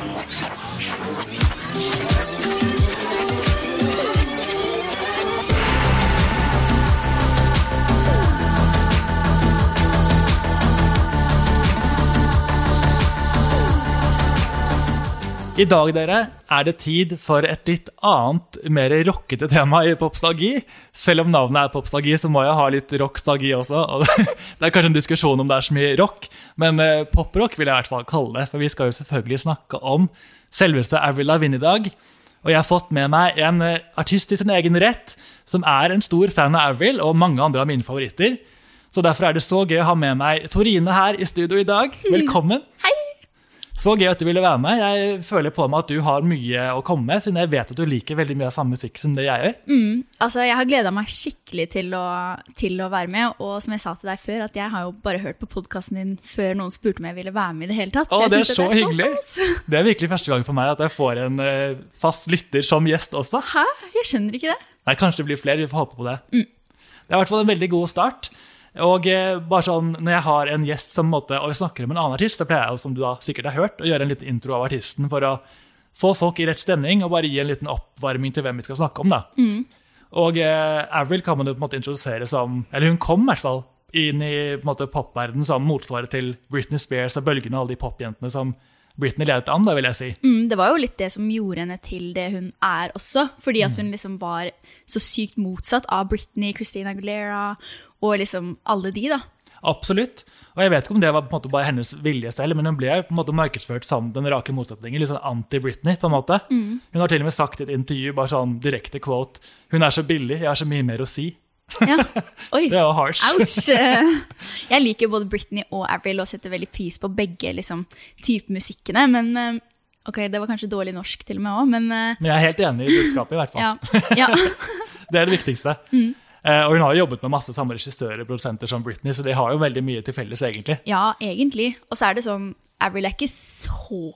あ! I dag dere, er det tid for et litt annet, mer rockete tema i popstalgi. Selv om navnet er popstalgi, så må jeg ha litt rockstalgi også. Og det er kanskje en diskusjon om det er så mye rock, men eh, poprock vil jeg i hvert fall kalle det. For vi skal jo selvfølgelig snakke om selveste Avril Lavigne i dag. Og jeg har fått med meg en eh, artist i sin egen rett, som er en stor fan av Avril og mange andre av mine favoritter. Så derfor er det så gøy å ha med meg Torine her i studio i dag. Velkommen. Hei! Så gøy at du ville være med. Jeg føler på meg at du har mye å komme med, siden jeg vet at du liker veldig mye av samme musikk som det jeg gjør. Mm, altså, jeg har gleda meg skikkelig til å, til å, være med. Og som jeg sa til deg før, at jeg har jo bare hørt på podkasten din før noen spurte om jeg ville være med i det hele tatt. Så Å, det er så det er hyggelig. Så det er virkelig første gang for meg at jeg får en uh, fast lytter som gjest også. Hæ? Jeg skjønner ikke det. Nei, Kanskje det blir flere. Vi får håpe på det. Mm. Det er i hvert fall en veldig god start. Og eh, bare sånn, Når jeg har en gjest som måte, og vi snakker om en annen artist, så pleier jeg som du da sikkert har hørt, å gjøre en liten intro av artisten for å få folk i rett stemning og bare gi en liten oppvarming til hvem vi skal snakke om. da. Mm. Og eh, Avril kan man jo på en måte introdusere som Eller hun kom i hvert fall inn i på en måte popverdenen som motsvaret til Britney Spears og bølgene og alle de popjentene som Britney ledet an, da vil jeg si. Mm, det var jo litt det som gjorde henne til det hun er også. Fordi at hun liksom var så sykt motsatt av Britney, Christina Aguilera og liksom alle de, da. Absolutt. Og jeg vet ikke om det var på en måte bare hennes vilje selv, men hun ble på en måte markedsført som den rake motsetningen. Litt sånn anti-Britney, på en måte. Mm. Hun har til og med sagt i et intervju bare sånn direkte quote Hun er så billig, jeg har så mye mer å si. Ja. Oi. Det var harsh. Ouch! Jeg liker både Britney og Avril og setter veldig pris på begge liksom, typemusikkene. Men eh, ok, det var kanskje dårlig norsk til og med òg, men eh, Men jeg er helt enig i budskapet, i hvert fall. ja. ja. Det er det viktigste. Mm. Eh, og hun har jo jobbet med masse samme regissører og produsenter som Britney, så de har jo veldig mye til felles, egentlig. ja, egentlig. Og så er det sånn Avril er ikke så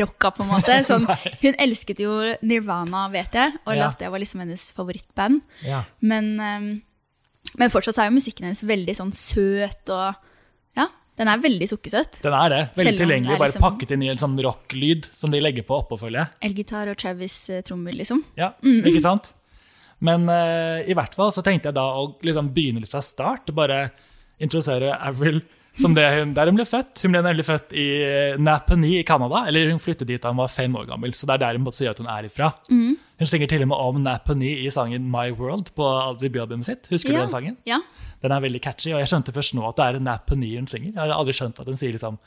rocka, på en måte. Sånn, hun elsket jo Nirvana, vet jeg, og Ja. at det var liksom hennes favorittband. Ja. Men, eh, men fortsatt er jo musikken hennes veldig sånn søt og Ja, den er veldig sukkersøt. Den er det. Veldig tilgjengelig, bare liksom- pakket inn i en sånn rocklyd som de legger på oppå, føler jeg. Elgitar og Travis-trommer, liksom. Ja, Mm. ikke sant? Men uh, i hvert fall så tenkte jeg da å liksom begynne litt fra start. Bare introdusere Avril som det hun, der hun ble født. Hun ble nemlig født i eh, Napanee i Canada. Eller hun flyttet dit da hun var fem år gammel, så det er der hun måtte si at hun er ifra. Mm. Hun synger til og med om Napanee i sangen My World på debutalbumet sitt. Husker du den sangen? Ja. Den er veldig catchy, og jeg skjønte først nå at det er Napanee hun synger. Jeg har aldri skjønt at hun sier liksom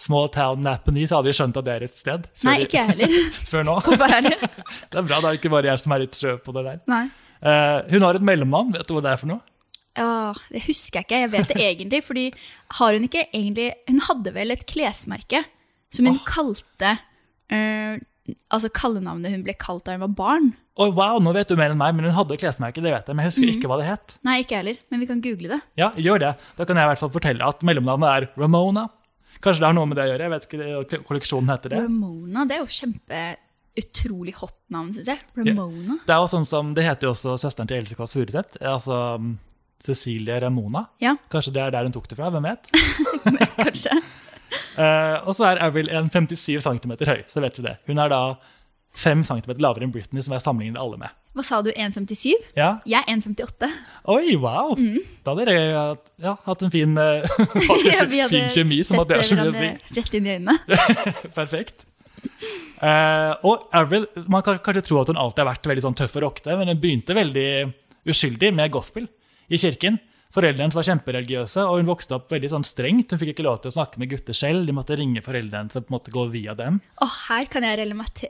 Small town Napanee, så jeg skjønt at det er et sted. før- Nei, ikke jeg heller. Før nå. Det er bra, det er ikke bare jeg som er litt sløv på det der. Nei. Uh, hun har et mellomnavn, vet du hva det er for noe? Åh, det husker jeg ikke. Jeg vet det egentlig, fordi har hun ikke egentlig Hun hadde vel et klesmerke som hun kalte uh, Altså kallenavnet hun ble kalt da hun var barn. Oh, wow, nå vet du mer enn meg, men hun hadde klesmerke, det vet jeg, men jeg husker mm. ikke hva det het. Nei, ikke jeg heller, men vi kan google det. Ja, gjør det. Da kan jeg i hvert fall fortelle at mellomnavnet er Ramona. Kanskje det har noe med det å gjøre, jeg vet ikke, hva kolleksjonen heter det. Ramona, det er jo kjempe utrolig hot navn, syns jeg. Ramona. Det er jo sånn som, det heter jo også søsteren til Else Kåss Furuseth, altså Cecilie Ramona. Ja, Kanskje det er der hun tok det fra, hvem vet? kanskje. uh, og så er Avril en 57 cm høy, så vet du det. Hun er da 5 cm lavere enn Britney, som jeg sammenligner alle med. Hva sa du, 1,57? Ja, Jeg er 1,58. Oi, wow! Da hadde dere ja, hatt en fin, eh, Vi hadde fin kjemi, som at det er så mye hverandre rett inn i øynene. Perfekt. Uh, og Avril, Man kan kanskje tro at hun alltid har vært veldig sånn tøff og rockete, men hun begynte veldig uskyldig med gospel i kirken. Foreldrene hennes var kjempereligiøse, og hun vokste opp veldig sånn strengt. Hun fikk ikke lov til å snakke med gutter selv, de måtte ringe foreldrene og på en måte gå via dem. Og her kan jeg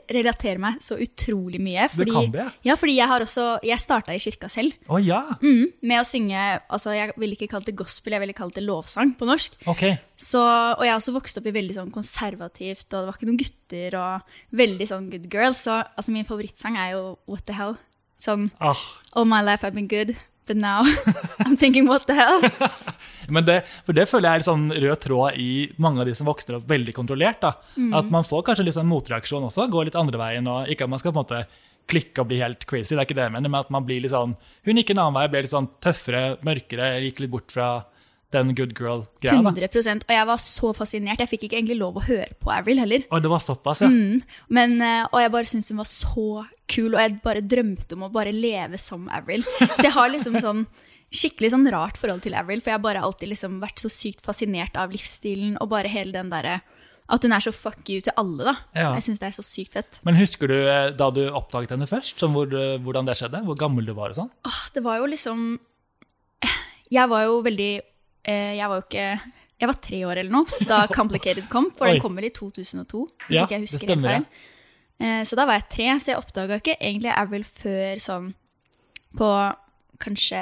relatere meg så utrolig mye. Du kan det? Ja, fordi jeg har også Jeg starta i kirka selv. Å ja! Mm, med å synge altså Jeg ville ikke kalt det gospel, jeg ville kalt det lovsang på norsk. Ok. Så, og jeg har også vokst opp i veldig sånn konservativt, og det var ikke noen gutter, og veldig sånn good girls. Så altså, min favorittsang er jo What the Hell. Sånn oh. All my life I've been good, but now I'm thinking what the hell. Men det, for det føler jeg er sånn rød tråd i mange av de som vokser opp veldig kontrollert. da. At man får kanskje litt sånn motreaksjon også, går litt andre veien. og Ikke at man skal på en måte klikke og bli helt crazy, det er ikke det jeg mener, men at man blir litt sånn Hun gikk en annen vei, ble litt sånn tøffere, mørkere, gikk litt bort fra den good girl-greia. da. 100 Og jeg var så fascinert. Jeg fikk ikke egentlig lov å høre på Avril heller. Og det var såpass, ja. Men, eh, og jeg bare syntes hun var så kul, og jeg bare drømte om å bare leve som Avril. Så jeg har liksom sånn skikkelig sånn rart forhold til Avril, for jeg har bare alltid liksom vært så sykt fascinert av livsstilen og bare hele den derre At hun er så fuck you til alle, da. Ja. Jeg syns det er så sykt fett. Men husker du eh, da du oppdaget henne først, hvor, eh, hvordan det skjedde? Hvor gammel du var og sånn? Åh, det var jo liksom Jeg var jo veldig Jeg var jo ikke Jeg var tre år eller noe da Complicated kom, for Oi. den kom vel i 2002. Hvis Ja, ikke jeg det husker helt stemmer, feil. Eh, så da var jeg tre, så jeg oppdaga ikke egentlig Avril før sånn på kanskje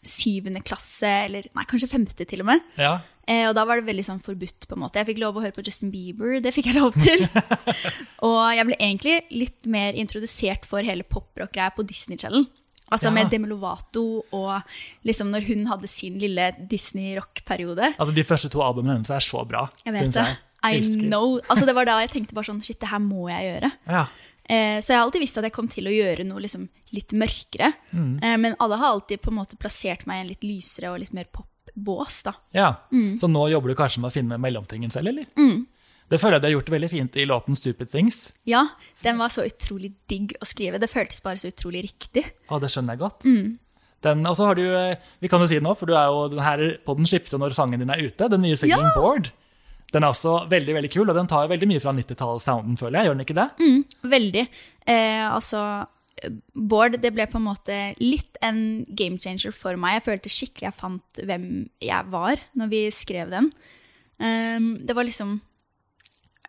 syvende klasse, eller nei, kanskje femte til og med. Ja, Eh, og da var det veldig sånn forbudt, på en måte. Jeg fikk lov å høre på Justin Bieber, det fikk jeg lov til. og jeg ble egentlig litt mer introdusert for hele poprock-greia på Disney Channel. Altså Ja. med Demi Lovato og liksom når hun hadde sin lille Disney-rock-periode. altså De første to albumene hennes er så bra. Jeg vet det. jeg. I know. Altså det var da jeg tenkte bare sånn, shit, det her må jeg gjøre. Ja. Eh, så jeg har alltid visst at jeg kom til å gjøre noe liksom litt mørkere. Mm. Eh, men alle har alltid på en måte plassert meg i en litt lysere og litt mer pop-bås, da. ja. Mm. Så nå jobber du kanskje med å finne mellomtingen selv, eller? Det føler jeg du har gjort veldig fint i låten 'Stupid Things'. Ja, den var så utrolig digg å skrive. Det føltes bare så utrolig riktig. Å, det skjønner jeg godt. Mm. Den, og så har du, eh, vi kan jo si det nå, for du er jo, den her podden slippes jo når sangen din er ute, den nye singelen Ja! Board. Den er også veldig veldig kul, og den tar jo veldig mye fra 90-tallssounden, føler jeg. Gjør den ikke det? Mm. Veldig. Eh, altså, Bård, det ble på en måte litt en game changer for meg. Jeg følte skikkelig jeg fant hvem jeg var når vi skrev den. Um, det var liksom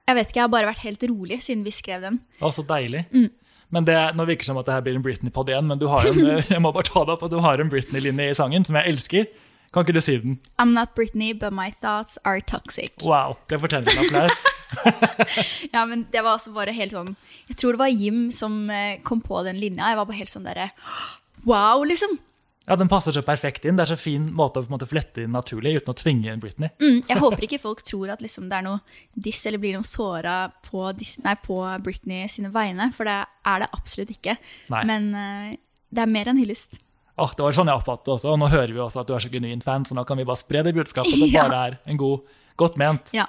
Jeg vet ikke, jeg har bare vært helt rolig siden vi skrev den. Å, så deilig. Mm. Men det, Nå virker det som at det her blir en Britney-pod igjen, men du har en, jeg må bare ta det opp, og du har en Britney-linje i sangen som jeg elsker. Kan ikke du si den? I'm not Britney, but my thoughts are toxic. Wow, det fortjener en applaus. Ja, men det var også bare helt sånn Jeg tror det var Jim som eh, kom på den linja. Jeg var bare helt sånn derre Wow, liksom. Ja, Den passer så perfekt inn. Det er så fin måte å måte flette inn naturlig uten å tvinge inn Britney. Mm, jeg håper ikke folk tror at liksom det er noe diss eller blir noe såra på, på Britney sine vegne, for det er det absolutt ikke. Nei. Men uh, det er mer enn hyllest. Oh, det var sånn jeg oppfattet det også, og nå hører vi også at du er så genuin fan, så nå kan vi bare spre det budskapet. Det Ja. bare er en god, godt ment. Ja.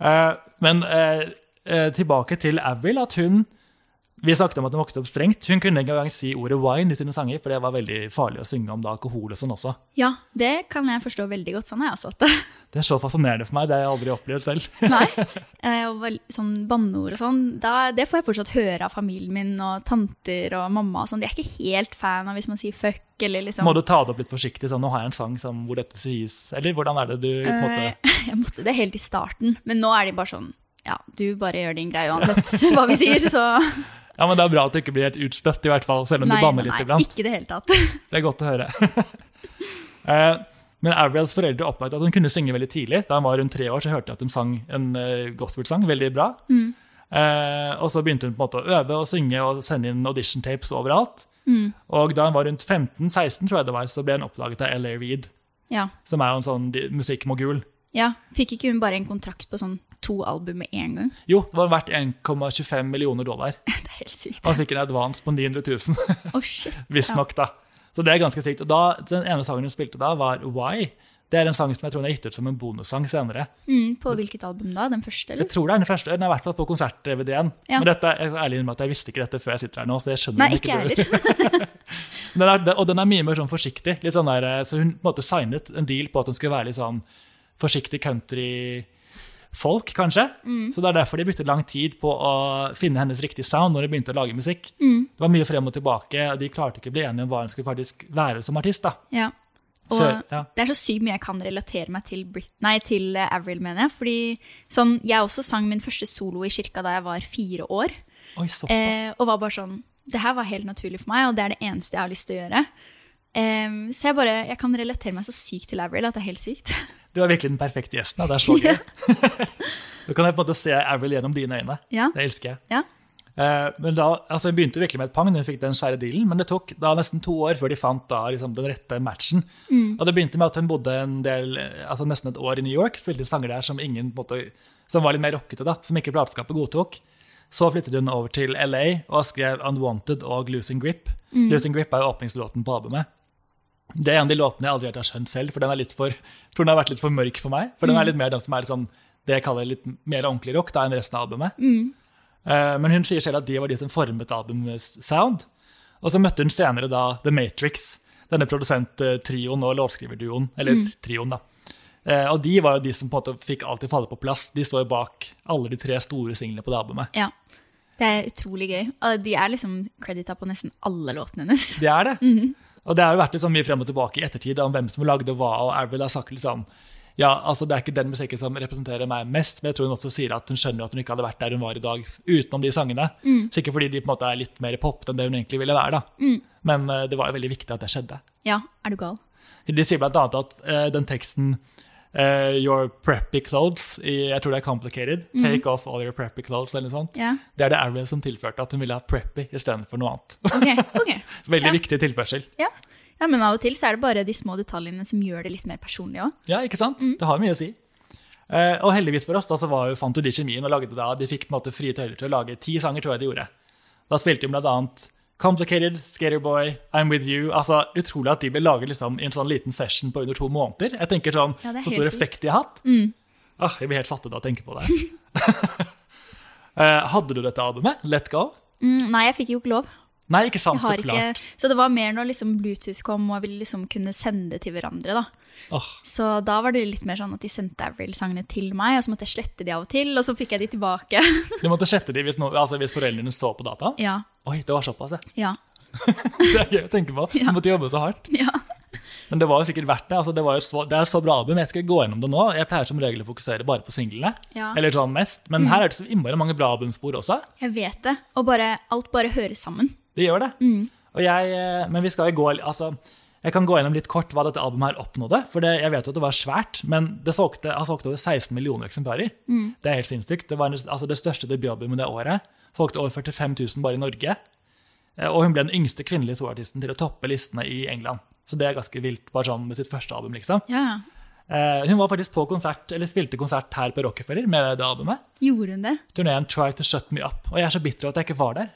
Uh, men uh, tilbake til Avril, at hun Vi snakket om at hun vokste opp strengt. Hun kunne ikke engang si ordet wine i sine sanger, for det var veldig farlig å synge om da alkohol og sånn også. ja, det kan jeg forstå veldig godt. Sånn har jeg også hatt det. Det er så fascinerende for meg, det har jeg aldri opplevd selv. Nei. Eh, og sånn banneord og sånn, det får jeg fortsatt høre av familien min og tanter og mamma og sånn. De er ikke helt fan av hvis man sier fuck eller liksom Må du ta det opp litt forsiktig, sånn nå har jeg en sang som, hvor dette sies, eller hvordan er det du på en måte Eh, Jeg måtte det helt i starten, men nå er de bare sånn Ja, du bare gjør din greie uansett hva vi sier, så Ja, men det er bra at du ikke blir helt utstøtt, i hvert fall, selv om Nei, du banner litt nei, iblant. ikke det hele tatt. Det er godt å høre. Eh, Men Avrils foreldre oppdaget at hun kunne synge veldig tidlig. Da hun var rundt tre år, så hørte jeg at hun sang en uh, gospelsang veldig bra. Mm. Eh, og så begynte hun på en måte å øve og synge og sende inn audition tapes overalt. Mm. Og da hun var rundt 15-16, tror jeg det var, så ble hun oppdaget av LA Reid, Ja. som er jo en sånn musikkmogul. ja. Fikk ikke hun bare en kontrakt på sånn to album med en gang? Jo, det var verdt 1,25 millioner dollar. Det er helt sykt. Han fikk en advance på 900 000, Å, shit. visstnok, da. Så det er ganske sykt. Og da, den ene sangen hun spilte da, var Why. Det er en sang som jeg tror hun har gitt ut som en bonussang senere. Mm, på hvilket album da? Den første, eller? Jeg tror det er den første. Den er i hvert fall på konsert-DVD-en. Ja. Men dette, jeg er ærlig med at jeg visste ikke dette før jeg sitter her nå. så jeg skjønner Nei, ikke jeg heller. Den er, og den er mye mer sånn forsiktig. Litt sånn der, så hun på en måte signet en deal på at hun skulle være litt sånn forsiktig country-folk, kanskje. Mm. Så det er derfor de brukte lang tid på å finne hennes riktige sound når de begynte å lage musikk. Mm. Det var mye frem og tilbake, og de klarte ikke å bli enige om hva hun skulle faktisk være som artist. da. Ja. Og Før- ja. det er så sykt mye jeg kan relatere meg til, Brit nei, til eh, Avril, mener jeg. Fordi sånn, jeg også sang min første solo i kirka da jeg var fire år. Oi, såpass. Eh, og var bare sånn Det her var helt naturlig for meg, og det er det eneste jeg har lyst til å gjøre. Em, så jeg bare, jeg kan relatere meg så sykt til Avril at det er helt sykt. Du er virkelig den perfekte gjesten. Det er så gøy. du kan på en måte se Avril gjennom dine øyne. Ja. Det elsker jeg. Ja. Uh, men da, altså Hun begynte virkelig med et pang hun fikk den svære dealen, men det tok da nesten to år før de fant da liksom den rette matchen. Og Det begynte med at hun bodde en del, altså nesten et år i New York, spilte sanger der som ingen på måte, som var litt mer rockete, da, som ikke plateselskapet godtok. Så flyttet hun over til LA og skrev 'Unwanted' og 'Losing Grip'. 'Losing Grip' er jo åpningslåten på albumet. Det er en av de låtene jeg aldri helt har skjønt selv, for den er litt for, jeg tror den har vært litt for mørk for meg. For den er litt mer den som er litt sånn, det jeg kaller litt mer ordentlig rock da, enn resten av albumet. Eh, men hun sier selv at de var de som formet albumets sound. Og så møtte hun senere da The Matrix, denne produsenttrioen og låtskriverduoen. Eller trioen, da. Uh, og de var jo de som på en måte fikk alt til å falle på plass. De står bak alle de tre store singlene på det albumet. Ja. Det er utrolig gøy. Og de er liksom credita på nesten alle låtene hennes. Det er det. Og det har jo vært litt sånn mye frem og tilbake i ettertid om hvem som lagde hva, og Avril har sagt liksom ja, altså Det er ikke den musikken som representerer meg mest, men jeg tror hun også sier at hun skjønner at hun ikke hadde vært der hun var i dag utenom de sangene. Sikkert fordi de på en måte er litt mer pop enn det hun egentlig ville være. da. Men uh, det var jo veldig viktig at det skjedde. Ja, er du gal? De sier annet at uh, den teksten eh, Your preppy clothes, i, jeg tror det er complicated, take off all your preppy clothes, eller noe sånt. Yeah. Det er det Avril som tilførte at hun ville ha preppy istedenfor noe annet. Ok, ok. Veldig Ja. viktig tilførsel. Ja. ja, men av og til så er det bare de små detaljene som gjør det litt mer personlig òg. Ja, ikke sant? Det har mye å si. Uh, og heldigvis for oss da, så var jo fant jo de kjemien og lagde da, de fikk på en måte frie tøyler til å lage ti sanger, tror jeg de gjorde. Da spilte de blant annet Complicated, Skaterboy, I'm With You. altså Utrolig at de ble laget liksom, i en sånn liten session på under to måneder. Jeg tenker sånn, Ja, Så stor effekt de har hatt. Ah, jeg blir helt satt ut av å tenke på det. Eh, hadde du dette albumet, Let Go? Mm, nei, jeg fikk jo ikke lov. Nei, ikke sant, så klart. ikke, så det var mer når liksom Bluetooth kom og ville liksom kunne sende til hverandre. da. Oh. Så da var det litt mer sånn at de sendte Avril-sangene til meg, og så måtte jeg slette de av og til, og så fikk jeg de tilbake. du måtte slette de hvis, no, altså, hvis foreldrene så på data? ja, Oi, det var såpass, ja. ja, Det er gøy å tenke på. Du Ja. måtte jobbe så hardt. ja. Men det var jo sikkert verdt det. Altså, det, så, det er så bra album. Jeg skal gå gjennom det nå. Jeg pleier som regel å fokusere bare på singlene. Ja. Eller sånn mest. Men her er det så innmari mange bra albumspor også. Jeg vet det. Og bare, alt bare høres sammen. Det gjør det. Og jeg, eh, men vi skal jo gå altså, Jeg kan gå gjennom litt kort hva dette albumet her oppnådde. For det, jeg vet jo at det var svært, men det solgte, han solgte over 16 millioner eksemplarer. Det er helt sinnssykt. Det var altså det største debutalbumet det året. Solgte over 45 000 bare i Norge. Eh, Og hun ble den yngste kvinnelige soloartisten til å toppe listene i England. Så det er ganske vilt, bare sånn med sitt første album, liksom. Ja, hun var faktisk på konsert, eller spilte konsert her på Rockefeller med det albumet. Gjorde hun det? Turneen Try to Shut Me Up. Og jeg er så bitter at jeg ikke var der.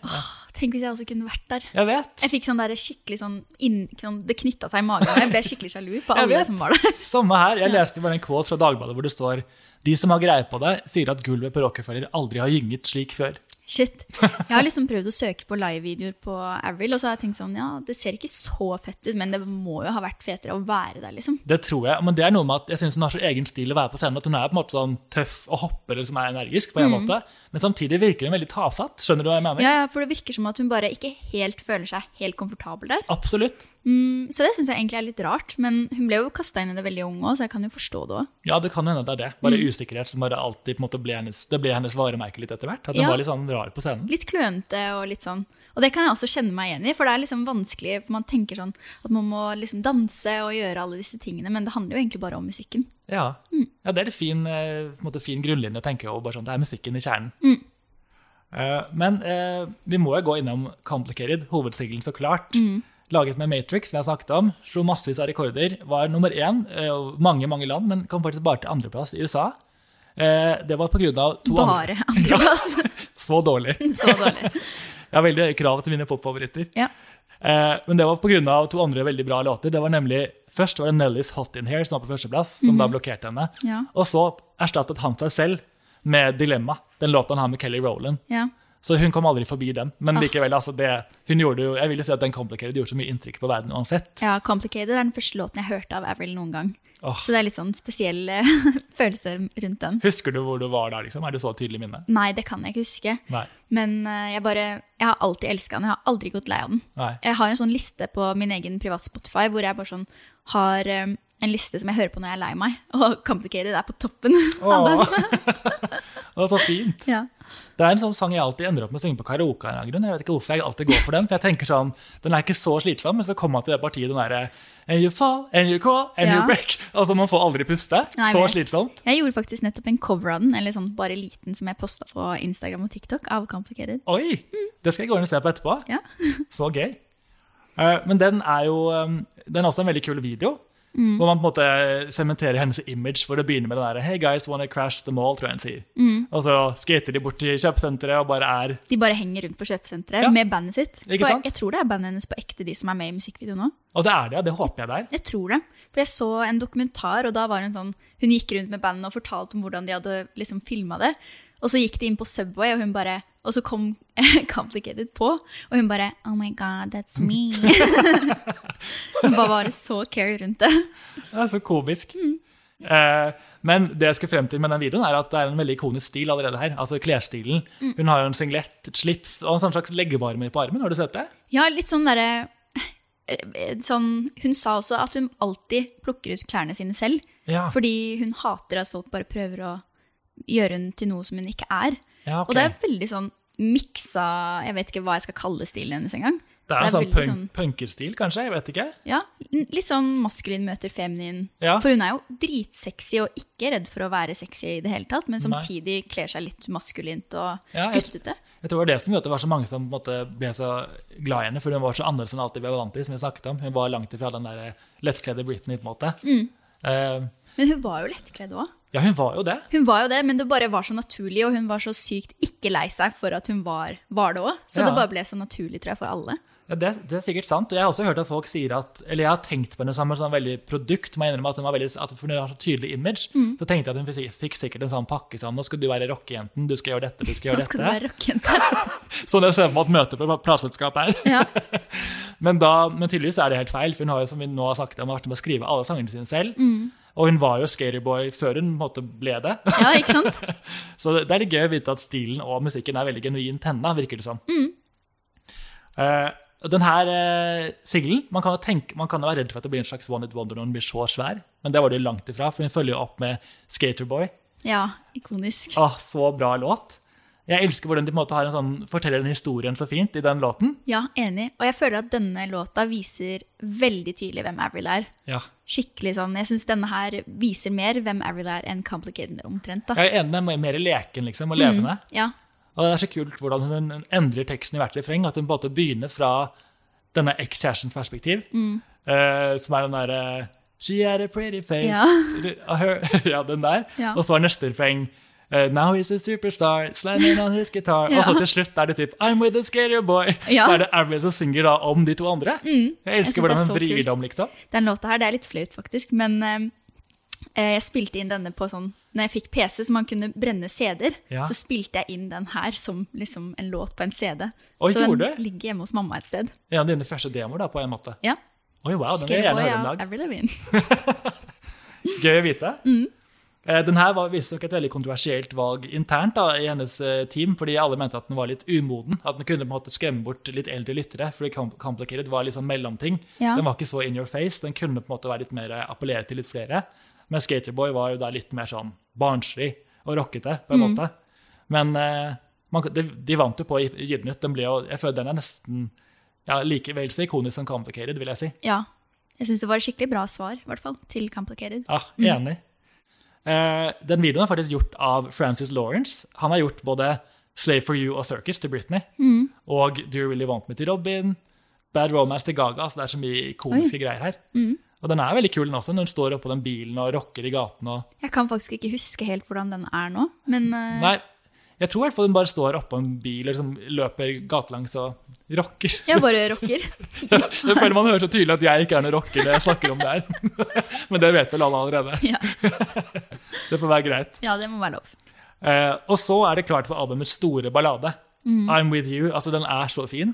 Tenk hvis jeg også kunne vært der. Jeg vet. Jeg fikk sånn der skikkelig sånn, inn, sånn Det knytta seg i magen. Jeg ble skikkelig sjalu på alle som var der. Samme her. Jeg leste bare en quote fra Dagbladet hvor det står De som har greie på det, sier at gulvet på Rockefeller aldri har gynget slik før. Shit. Jeg har liksom prøvd å søke på live-videoer på Avril, og så har jeg tenkt sånn, ja, det ser ikke så fett ut, men det må jo ha vært fetere å være der, liksom. Det tror jeg. Men det er noe med at jeg syns hun har så egen stil å være på scenen. At hun er på en måte sånn tøff og hopper eller som er energisk, på en måte. Men samtidig virker hun veldig tafatt. Skjønner du hva jeg mener? Ja, ja, for det virker som at hun bare ikke helt føler seg helt komfortabel der. Absolutt. Så det syns jeg egentlig er litt rart, men hun ble jo kasta inn i det veldig ung òg, så jeg kan jo forstå det òg. Ja, det kan hende det er det. Bare usikkerhet som bare alltid på en måte ble hennes, det ble hennes varemerke litt etter hvert. At hun Ja. var litt sånn rar på scenen. Litt klønete og litt sånn. Og det kan jeg også kjenne meg igjen i, for det er liksom vanskelig, for man tenker sånn at man må liksom danse og gjøre alle disse tingene, men det handler jo egentlig bare om musikken. Ja, ja det er en fin, eh, en måte, fin grunnlinje å tenke over. Bare sånn, det er musikken i kjernen. Eh, men uh, vi må jo gå innom Complicated, hovedsingelen så klart. Laget med Matrix, vi har snakket om. Slo massevis av rekorder. Var nummer én i mange mange land, men kom faktisk bare til andreplass i USA. Eh, det var av to andre Bare andreplass. Så dårlig. Så dårlig. Jeg har veldig høye krav til mine popfavoritter. Ja. Eh, men det var pga. to andre veldig bra låter. Det var nemlig, Først var det Nellys Hot In Here som var på førsteplass, som da blokkerte henne. Ja. Og så erstattet han seg selv med Dilemma, den låta han har med Kelly Rowland. Ja. Så hun kom aldri forbi den. Men likevel, altså det, hun gjorde jo, jeg vil jo si at den Complicated gjorde så mye inntrykk på verden uansett. ja, Complicated er den første låten jeg hørte av Avril noen gang. Oh. Så det er litt sånn spesielle følelser rundt den. Husker du hvor du var da? liksom? Er det så tydelig minne? Nei, det kan jeg ikke huske. Nei. Men eh, jeg bare Jeg har alltid elska den. Jeg har aldri gått lei av den. Nei. Jeg har en sånn liste på min egen privat Spotify hvor jeg bare sånn har eh, en liste som jeg hører på når jeg er lei meg, og Complicated er på toppen. av den. Det var så fint. Ja. Det er en sånn sang jeg alltid ender opp med å synge på karaoke. av grunn. Jeg vet ikke hvorfor jeg alltid går for den. For jeg tenker sånn, Den er ikke så slitsom, men så kommer man til det partiet den derre And you fall, and you crawl, and you break. Altså, man får aldri puste. Nei, så slitsomt. Jeg gjorde faktisk nettopp en cover av den, eller sånn bare liten, som jeg posta på Instagram og TikTok, av Complicated. Oi! Det skal jeg gå inn og se på etterpå. Ja. Så gøy. Eh, Men den er jo um, Den er også en veldig kul video. Hvor man på en måte sementerer hennes image for å begynne med den der Hey guys, wanna crash the mall, tror jeg hun sier. Og så skater de bort til kjøpesenteret og bare er De bare henger rundt på kjøpesenteret Ja. med bandet sitt. Ikke sant? Jeg, jeg tror det er bandet hennes på ekte, de som er med i musikkvideoen nå. Og det er det. Det håper jeg det er. Jeg tror det. For jeg så en dokumentar, og da var hun sånn Hun gikk rundt med bandet og fortalte om hvordan de hadde liksom filma det. Og så gikk de inn på Subway, og hun bare Og så kom Complicated på, og hun bare Oh my God, that's me. hun bare var så care rundt det. Det er så komisk. Eh, men det jeg skal frem til med den videoen, er at det er en veldig ikonisk stil allerede her. Altså klesstilen. Hun har jo en singlet, et slips og en sånn slags leggevarmer på armen. Har du sett det? Ja, litt sånn derre sånn, Hun sa også at hun alltid plukker ut klærne sine selv. Ja. Fordi hun hater at folk bare prøver å gjøre henne til noe som hun ikke er. Ja, okay. Og det er veldig sånn miksa Jeg vet ikke hva jeg skal kalle stilen hennes engang. Det er det er sånn punk, sånn- punkerstil, kanskje? Jeg vet ikke. Ja, Litt sånn maskulin møter feminin. Ja. For hun er jo dritsexy og ikke redd for å være sexy i det hele tatt, men samtidig kler seg litt maskulint og Ja, guttete. Jeg tror det var det som gjorde at det var så mange som måte, ble så glad i henne, for hun var så annerledes enn alltid vi var vant til, som vi snakket om. Hun var langt ifra den der lettkledde Britney, på en måte. Mm. Uh, Men hun var jo lettkledd òg. Ja, hun var jo det. Hun var jo det, men det bare var så naturlig, og hun var så sykt ikke lei seg for at hun var, var det òg. Så Ja. det bare ble så naturlig, tror jeg, for alle. Ja, det, det er sikkert sant. Og jeg har også hørt at folk sier at Eller jeg har tenkt på henne som et sånn veldig produkt. Må jeg innrømme at hun var veldig, at hun har så tydelig image. Mm. Så tenkte jeg at hun fikk, fikk sikkert en sånn pakke sånn Nå skal du være rockejenten, du skal gjøre dette, du skal gjøre dette. Nå skal skal du være rockejente. Sånn jeg ser på et møte på plateselskapet her. Ja. Men, da, men tydeligvis er det helt feil, for hun har jo, som vi nå har sagt, vært med å skrive alle sangene sine selv. Mm. Og hun var jo Scaryboy før hun måtte ble det. ja, ikke sant? Så det, det er litt gøy å vite at stilen og musikken er veldig genuint henne, virker det som. Mm. Uh, og den her uh, singelen man kan, jo tenke, man kan jo være redd for at det blir en slags One It Wonder når den blir så svær, men det var det jo langt ifra, for hun følger jo opp med Skaterboy. Ja, ikonisk. Ah, så bra låt. Jeg elsker hvordan de på en måte har en sånn, forteller den historien så fint i den låten. Ja, enig. Og jeg føler at denne låta viser veldig tydelig hvem Avril er. Ja. Skikkelig sånn, Jeg syns denne her viser mer hvem Avril er enn Complicated omtrent. da. Jeg er enig, den er mer leken liksom, og levende. Ja, Og det er så kult hvordan hun endrer teksten i hvert refreng. At hun på en måte begynner fra denne ekskjærestens perspektiv, perspektiv, uh, som er den derre She had a pretty face. Ja. Her, ja, den der. Ja. Og så er neste refreng eh, Now he's a superstar, slamming on his guitar. Ja. Og så til slutt er det typ I'm with a scary boy. Ja. Så er det Avril som synger da om de to andre. Mm. Jeg elsker jeg hvordan det hun vrir kult. det om, liksom. Den låta her, det er litt flaut faktisk, men eh, jeg spilte inn denne på sånn Når jeg fikk PC så man kunne brenne CD-er, Ja. så spilte jeg inn den her som liksom en låt på en CD. Oi, så den det? ligger hjemme hos mamma et sted. Ja, dine første demoer, da, på en måte. Ja. Oi, wow, den vil jeg gjerne høre en dag. Avril Lavigne. Gøy å vite. Mm. Eh, Den her var visstnok et veldig kontroversielt valg internt da, i hennes eh, team, fordi alle mente at den var litt umoden. At den kunne på en måte skremme bort litt eldre lyttere. fordi Complicated var litt sånn mellomting. Ja. Den var ikke så in your face. Den kunne på en måte være litt mer appellere til litt flere. Men Skaterboy var jo da litt mer sånn barnslig og rockete, på en måte. Men eh, man, de, de vant jo på å Gi den ble jo, jeg føler den er nesten ja, like vel så ikonisk som Complicated, vil jeg si. Ja. Jeg syns det var et skikkelig bra svar, i hvert fall, til Complicated. Ja, enig. Eh, den videoen er faktisk gjort av Francis Lawrence. Han har gjort både Slave for You og Circus til Britney. Og Do You Really Want Me til Robin. Bad Romance til Gaga. Så det er så mye ikoniske greier her. Og den er veldig kul den også, når hun står oppå den bilen og rocker i gaten. Og... Jeg kan faktisk ikke huske helt hvordan den er nå, men uh... Nei, jeg tror i hvert fall hun bare står oppå en bil og liksom løper gatelangs og rocker. jeg bare rocker. Jeg føler man hører så tydelig at jeg ikke er noen rocker når jeg snakker om det her. Men det vet vel alle allerede. ja. Det får være greit. ja, det må være lov. Eh, og så er det klart for albumets store ballade. I'm With You. Altså, den er så fin.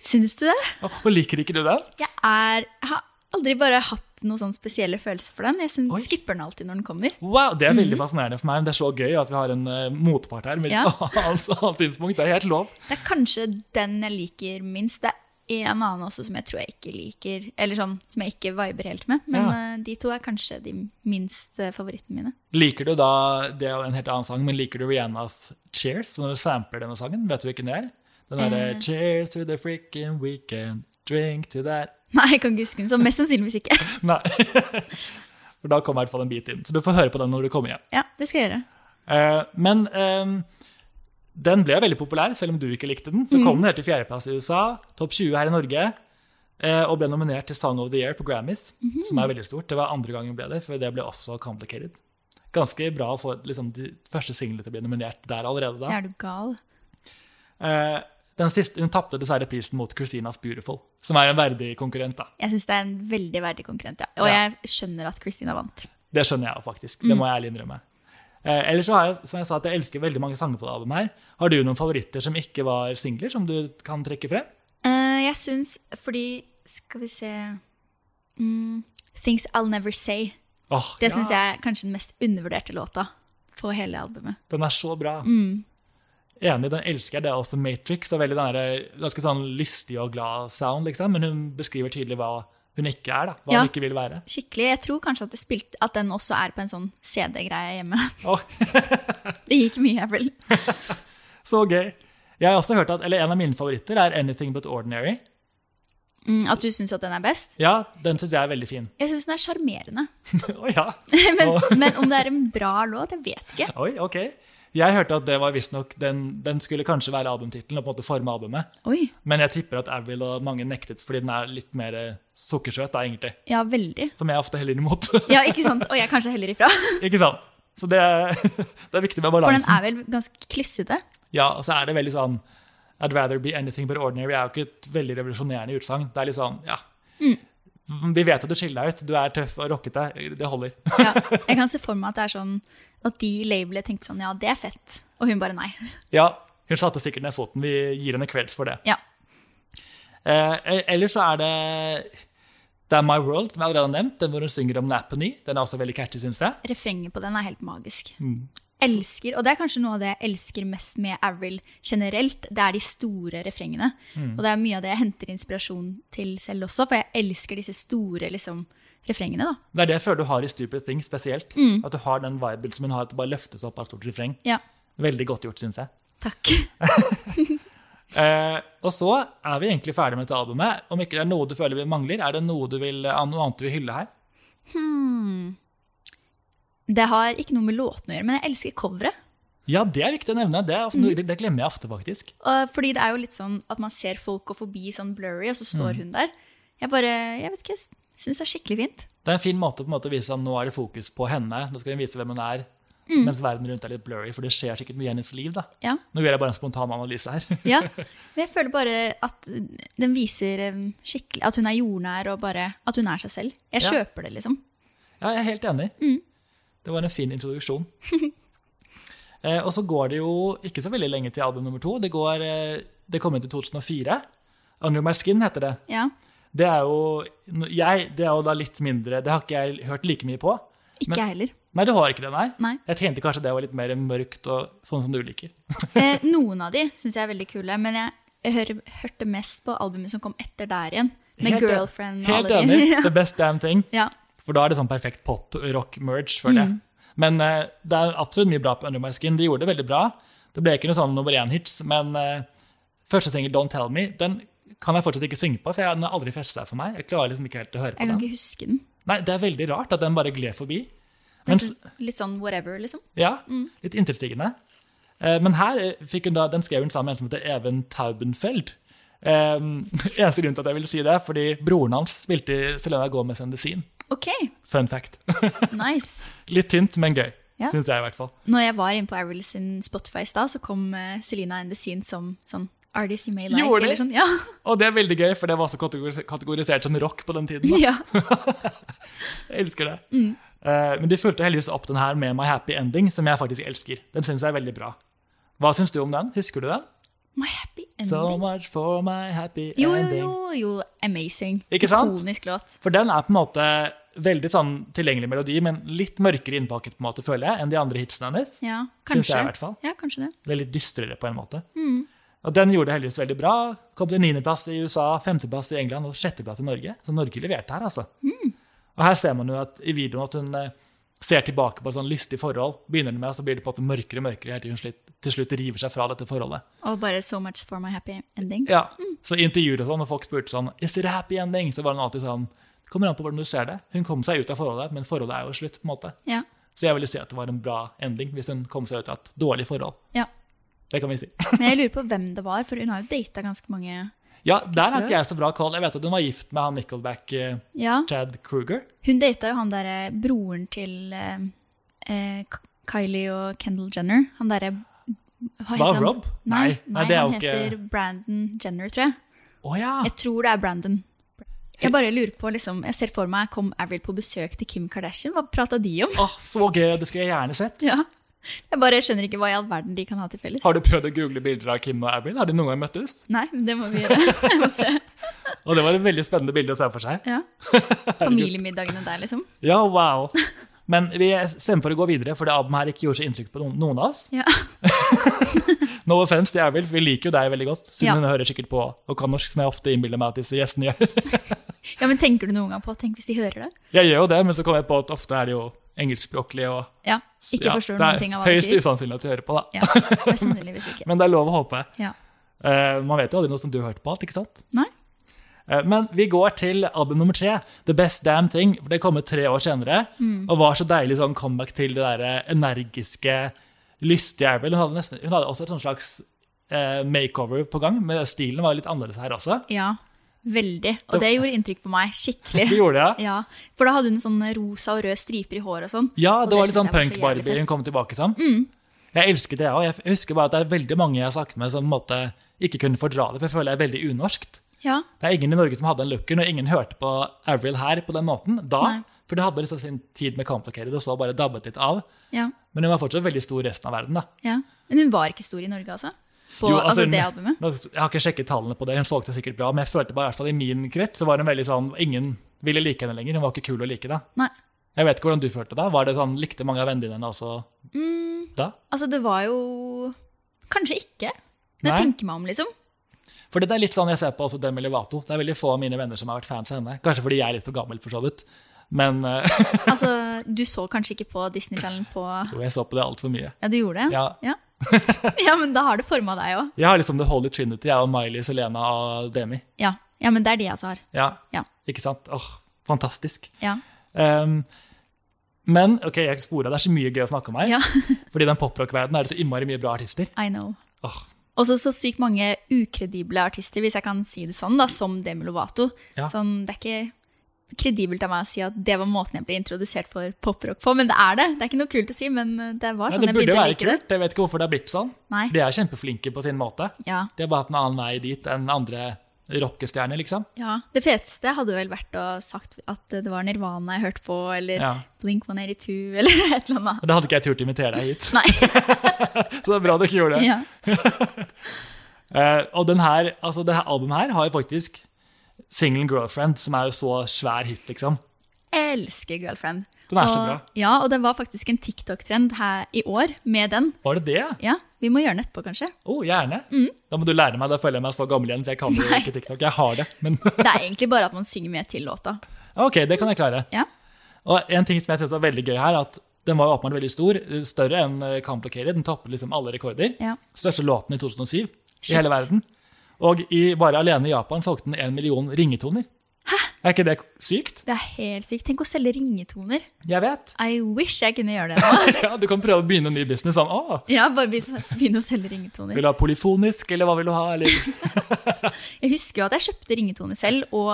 Syns du det? Og liker ikke du den? Jeg er Jeg har aldri bare hatt noen sånn spesielle følelser for den. Jeg synes, Oi. skipper den alltid når den kommer. Wow, Det er veldig fascinerende for meg. Det er så gøy at vi har en uh, motpart her med Ja. altså, synspunkt. Det er helt lov. Det er kanskje den jeg liker minst. Det er en annen også som jeg tror jeg ikke liker, eller sånn som jeg ikke viber helt med. Men Ja. uh, de to er kanskje de minst uh, favorittene mine. Liker du da Det er jo en helt annen sang, men liker du Rihannas Cheers når du sampler denne sangen? Vet du hvilken det er? Den derre. Cheers to the freaking weekend, drink to that Nei, jeg kan ikke huske den, så mest sannsynligvis ikke. Nei. For da kommer i hvert fall en bit inn. Så du får høre på den når du kommer hjem. Ja, det skal jeg gjøre. Eh, men eh, den ble veldig populær, selv om du ikke likte den. Så kom den helt til fjerdeplass i USA, topp 20 her i Norge. eh, og ble nominert til Song of the Year på Grammys, Mhm. som er veldig stort. Det var andre gangen ble det, for det ble også Complicated. Ganske bra å få liksom, de første singlene til å bli nominert der allerede da. Er du gal? Den siste, hun tapte dessverre prisen mot Christinas Beautiful, som er en verdig konkurrent. da. Jeg syns det er en veldig verdig konkurrent, ja. Og Ja. jeg skjønner at Christina vant. Det skjønner jeg faktisk. Mm. Det må jeg ærlig innrømme. Eh, ellers så har jeg, som jeg sa, at jeg elsker veldig mange sanger på det albumet her. Har du noen favoritter som ikke var singler, som du kan trekke frem? Uh, jeg syns fordi Skal vi se mm, Things I'll Never Say. Oh, Det ja, syns jeg er kanskje den mest undervurderte låta på hele albumet. Den er så bra. Mm. Enig, den elsker jeg. Det er også Matrix. Og veldig den der, ganske sånn lystig og glad sound, liksom. Men hun beskriver tydelig hva hun ikke er, da. Hva Ja. hun ikke vil være. Skikkelig. Jeg tror kanskje at, det spilte, at den også er på en sånn CD-greie hjemme. Oh. Det gikk mye, Avril. så gøy. Jeg har også hørt at, eller En av mine favoritter er Anything But Ordinary. Mm, at du syns at den er best? Ja, Den syns jeg er veldig fin. Jeg syns den er sjarmerende. oh, ja. Men, men om det er en bra låt, jeg vet ikke. Oi, ok. Jeg hørte at det var visstnok den, den skulle kanskje være albumtittelen og på en måte forme albumet. Oi. Men jeg tipper at Avril og mange nektet fordi den er litt mer eh, sukkersøt, da, egentlig. Ja, veldig. Som jeg ofte heller imot. Ja, ikke sant? Og jeg kanskje heller ifra. ikke sant? Så det, det er viktig med balansen. For den er vel ganske klissete. Ja, og så er det veldig sånn I'd rather be anything but ordinary er jo ikke et veldig revolusjonerende utsagn. Det er litt sånn, ja Vi vet at du skiller deg ut, du er tøff og rockete. Det holder. Ja, jeg kan se for meg at det er sånn at de labelet tenkte sånn, ja, det er fett. Og hun bare nei. Ja, hun satte sikkert ned foten. Vi gir henne creds for det. Ja. Eh, ellers så er det Det er My World, som jeg allerede har nevnt, den hvor hun synger om Nappany. Den er også veldig catchy, syns jeg. Refrenget på den er helt magisk. Mm. Elsker, og det er kanskje noe av det jeg elsker mest med Avril generelt. Det er de store refrengene. Mm. Og det er mye av det jeg henter inspirasjon til selv også, for jeg elsker disse store liksom, refrengene. da. Det er det jeg føler du har i Stupid Thing spesielt. Mm. At du har den viben som hun har, at det bare løftes opp av et stort refreng. Ja, Veldig godt gjort, syns jeg. takk. Eh, og så er vi egentlig ferdig med dette albumet. Om ikke det er noe du føler vi mangler, er det noe, du vil, noe annet du vil hylle her? Det har ikke noe med låten å gjøre, men jeg elsker coveret. Ja, det er viktig å nevne. Det, er Mm. det, glemmer jeg ofte, faktisk. Og Fordi det er jo litt sånn at man ser folk gå forbi sånn blurry, og så står Mm. hun der. Jeg bare, jeg vet ikke, jeg syns det er skikkelig fint. Det er en fin måte på en måte å vise at nå er det fokus på henne. Nå skal hun vise hvem hun er, Mm. mens verden rundt er litt blurry, for det skjer sikkert mye i hennes liv. da. Ja, Nå gjør jeg bare en spontan analyse her. ja. Men jeg føler bare at den viser um, skikkelig at hun er jordnær, og bare at hun er seg selv. Jeg Ja. kjøper det, liksom. Ja, jeg er helt enig. Mm. Det var en fin introduksjon. eh, og så går det jo ikke så veldig lenge til album nummer to. Det, går, eh, det kom ut i 2004. Under My Skin heter det. Ja. Det er jo jeg, det er jo da litt mindre Det har ikke jeg hørt like mye på. Ikke jeg heller. Nei, du har ikke det, nei? Nei. Jeg tenkte kanskje det var litt mer mørkt og sånn som du liker. Eh, noen av de syns jeg er veldig kule, men jeg, jeg hør, hørte mest på albumet som kom etter der igjen. Med Helt Girlfriend og Helt alle de. enig. The best damn thing. ja. For da er det sånn perfekt pop-rock-merge, føler Mm. Men uh, det er absolutt mye bra på Under My Skin. De gjorde det veldig bra. Det ble ikke noe sånn nummer én-hits, men uh, første singel, Don't Tell Me, den kan jeg fortsatt ikke synge på, for jeg, den har aldri festa for meg. Jeg klarer liksom ikke helt å høre på Jeg kan den. ikke huske den. Nei, Det er veldig rart at den bare gled forbi. Den Men, litt sånn whatever, liksom. ja, Mm. litt intetsigende. Uh, men her fikk hun da, den skrev hun sammen med en som heter Even Taubenfeld. Um, eneste grunn til at jeg vil si det, er fordi broren hans spilte i Selena Gomez and the Scene. Ok, Fun fact. nice. Litt tynt, men gøy. Ja. Syns jeg, i hvert fall. Når jeg var inne på Avril sin Spotify i stad, så kom uh, Selena and the Scene som sånn artist you may like. Gjorde eller sånn. Ja. Og det er veldig gøy, for det var også kategorisert som rock på den tiden. Ja. Jeg elsker det. Eh, men de fulgte heldigvis opp den her med My Happy Ending, som jeg faktisk elsker. Den syns jeg er veldig bra. Hva syns du om den? Husker du den? My happy ending. So much for my happy jo, jo, ending. jo, jo. Amazing. Ikke sant? Ikonisk låt. For den er på en måte veldig sånn tilgjengelig melodi, men litt mørkere innpakket på en måte, føler jeg, enn de andre hitsene hennes. Ja, kanskje. kanskje. jeg i hvert fall. Ja, kanskje det. Eller litt dystrere på en måte. Og den gjorde det heldigvis veldig bra. Kom til niendeplass i USA, femteplass i England og sjetteplass i Norge. Så Norge leverte her, altså. Og her ser man jo at i videoen at hun eh, ser tilbake på et sånn lystig forhold. Begynner det med, så blir det på en måte mørkere og mørkere helt til hun slutt, til slutt river seg fra dette forholdet. Og bare so much for my happy ending. Ja, Så i intervjuer og sånn, og folk spurte sånn Is it a happy ending? Så var hun alltid sånn Kommer an på hvordan du ser det. Hun kom seg ut av forholdet, men forholdet er jo slutt. på en måte. Ja. Så jeg ville si at det var en bra ending hvis hun kom seg ut av et dårlig forhold. ja. Det kan vi si. Men jeg lurer på hvem det var, for hun har jo data ganske mange Ja, der har ikke jeg så bra call. Jeg vet at hun var gift med han Nickelback, eh, Ja. Chad Kruger. Hun data jo han derre broren til eh, eh, Kylie og Kendall Jenner. Han derre hva Hva, heter han? Rob? Nei, Nei, nei, han jo ikke- heter Brandon Jenner, tror jeg. Å ja! Jeg tror det er Brandon. Jeg bare lurer på, liksom, jeg ser for meg, Kom Avril på besøk til Kim Kardashian? Hva prata de om? Åh, så gøy, det skulle jeg gjerne sett. Ja. Jeg bare skjønner ikke hva i all verden de kan ha til felles. Har du prøvd å google bilder av Kim og Avril? Har de noen gang møttes? Nei, men det må vi gjøre. Jeg må se. Og det var et veldig spennende bilde å se for seg. Ja. Familiemiddagene der, liksom. Ja, wow. Men vi stemmer for å gå videre, for det albumet her ikke gjorde så inntrykk på noen, av oss. Ja. No offense til Avril, for vi liker jo deg veldig godt. Siden Ja. hun hører sikkert på og kan norsk, som jeg ofte innbiller meg at disse gjestene gjør. Ja, men tenker du noen gang på Tenk hvis de hører det? Jeg gjør jo det, men så kommer jeg på at ofte er det jo engelskspråklige og Ja. Ikke ja, forstår noen ting av hva Det de er høyst usannsynlig at de hører på, da. Ja, det er sannsynligvis ikke. Men det er lov å håpe. Ja. Uh, man vet jo aldri noe som du har hørt på alt, ikke sant? Nei? Uh, Men vi går til album nummer tre, The Best Damn Thing. for Det kom ut tre år senere, Mm. og var så deilig sånn comeback til det der energiske, lystige Avril. Hun hadde, nesten, hun hadde også et slags uh, makeover på gang, men stilen var litt annerledes her også. Ja. Veldig. Og det gjorde inntrykk på meg. Skikkelig. Det gjorde jeg. ja. For da hadde hun sånn rosa og røde striper i håret og sånn. Ja, det var litt sånn punk-Barbie hun kom tilbake som. Jeg elsket det, og jeg husker bare at det er veldig mange jeg har snakket med som måte ikke kunne fordra det, for jeg føler det er veldig unorskt. Ja, Det er ingen i Norge som hadde den looken, og ingen hørte på Avril her på den måten da. Nei. For det hadde liksom sin tid med Complicated, og så bare dabbet litt av. ja, Men hun var fortsatt veldig stor resten av verden. da. ja. Men hun var ikke stor i Norge, altså? På Jo, altså, altså, det albumet? Jeg har ikke sjekket tallene på det, hun solgte sikkert bra, men jeg følte bare i hvert fall i min krets så var hun veldig sånn Ingen ville like henne lenger. Hun var ikke kul å like da. Nei. Jeg vet ikke hvordan du følte da. Var det sånn, Likte mange av vennene dine også Mm, da? altså, det var jo Kanskje ikke. Det Nei. tenker meg om, liksom. For det er litt sånn jeg ser på også Demi Levato. Det er veldig få av mine venner som har vært fans av henne. Kanskje fordi jeg er litt for gammel, for så vidt. Men eh, Altså, du så kanskje ikke på Disney Channel på jo, jeg så på det altfor mye. Ja, du gjorde det? Ja. Ja, ja men da har det forma deg òg. Jeg har liksom The Holy Trinity, jeg og Miley, Selena og Demi. Ja. ja, men det er de jeg også har. Ja, Ja. ikke sant? Åh, fantastisk. Ja. Um, men ok, jeg spora, det er så mye gøy å snakke om her. ja. Fordi i den poprock-verdenen er det så innmari mye bra artister. I know. Åh, Også så sykt mange ukredible artister, hvis jeg kan si det sånn, da, som Demi Lovato. Ja. Sånn, det er ikke kredibelt av meg å si at det var måten jeg ble introdusert for poprock på, men det er det. Det er ikke noe kult å si, men det var sånn sånn det jeg begynte å være like det. kult. Jeg vet ikke hvorfor det har blitt sånn. Nei. De er kjempeflinke på sin måte. Ja. De har bare hatt en annen vei dit enn andre rockestjerner, liksom. ja. Det feteste hadde vel vært å sagt at det var Nirvana jeg hørte på, eller Ja. Blink 182, eller et eller annet. Da hadde ikke jeg turt å invitere deg hit. Nei. Så det er bra du ikke gjorde det. Ja. uh, og den her, altså det her albumet her har jo faktisk Single Girlfriend, som er jo så svær hit, liksom. Jeg elsker Girlfriend. Den er så bra. Ja, og det var faktisk en TikTok-trend her i år med den. Var det det? Ja, Vi må gjøre den etterpå, kanskje. Oh, gjerne. Da må du lære meg, da føler jeg meg så gammel igjen, for jeg kan jo Mm. Ikke TikTok. Jeg har det, men Det er egentlig bare at man synger med til låta. ok, det kan jeg klare. Ja. Og en ting som jeg synes var veldig gøy her, at den var jo åpenbart veldig stor, større enn eh, Complicated. Den toppet liksom alle rekorder. Ja. Største låten i 2007 Shit. i hele verden. Og i, bare alene i Japan solgte den en million ringetoner. Hæ? Er ikke det sykt? Det er helt sykt. Tenk å selge ringetoner. Jeg vet. I wish jeg kunne gjøre det nå. Ja, Du kan prøve å begynne en ny business sånn. Å, Ja, bare begynne å selge ringetoner. vil du ha polyfonisk, eller hva vil du ha? Eller? Jeg husker jo at jeg kjøpte ringetoner selv, og,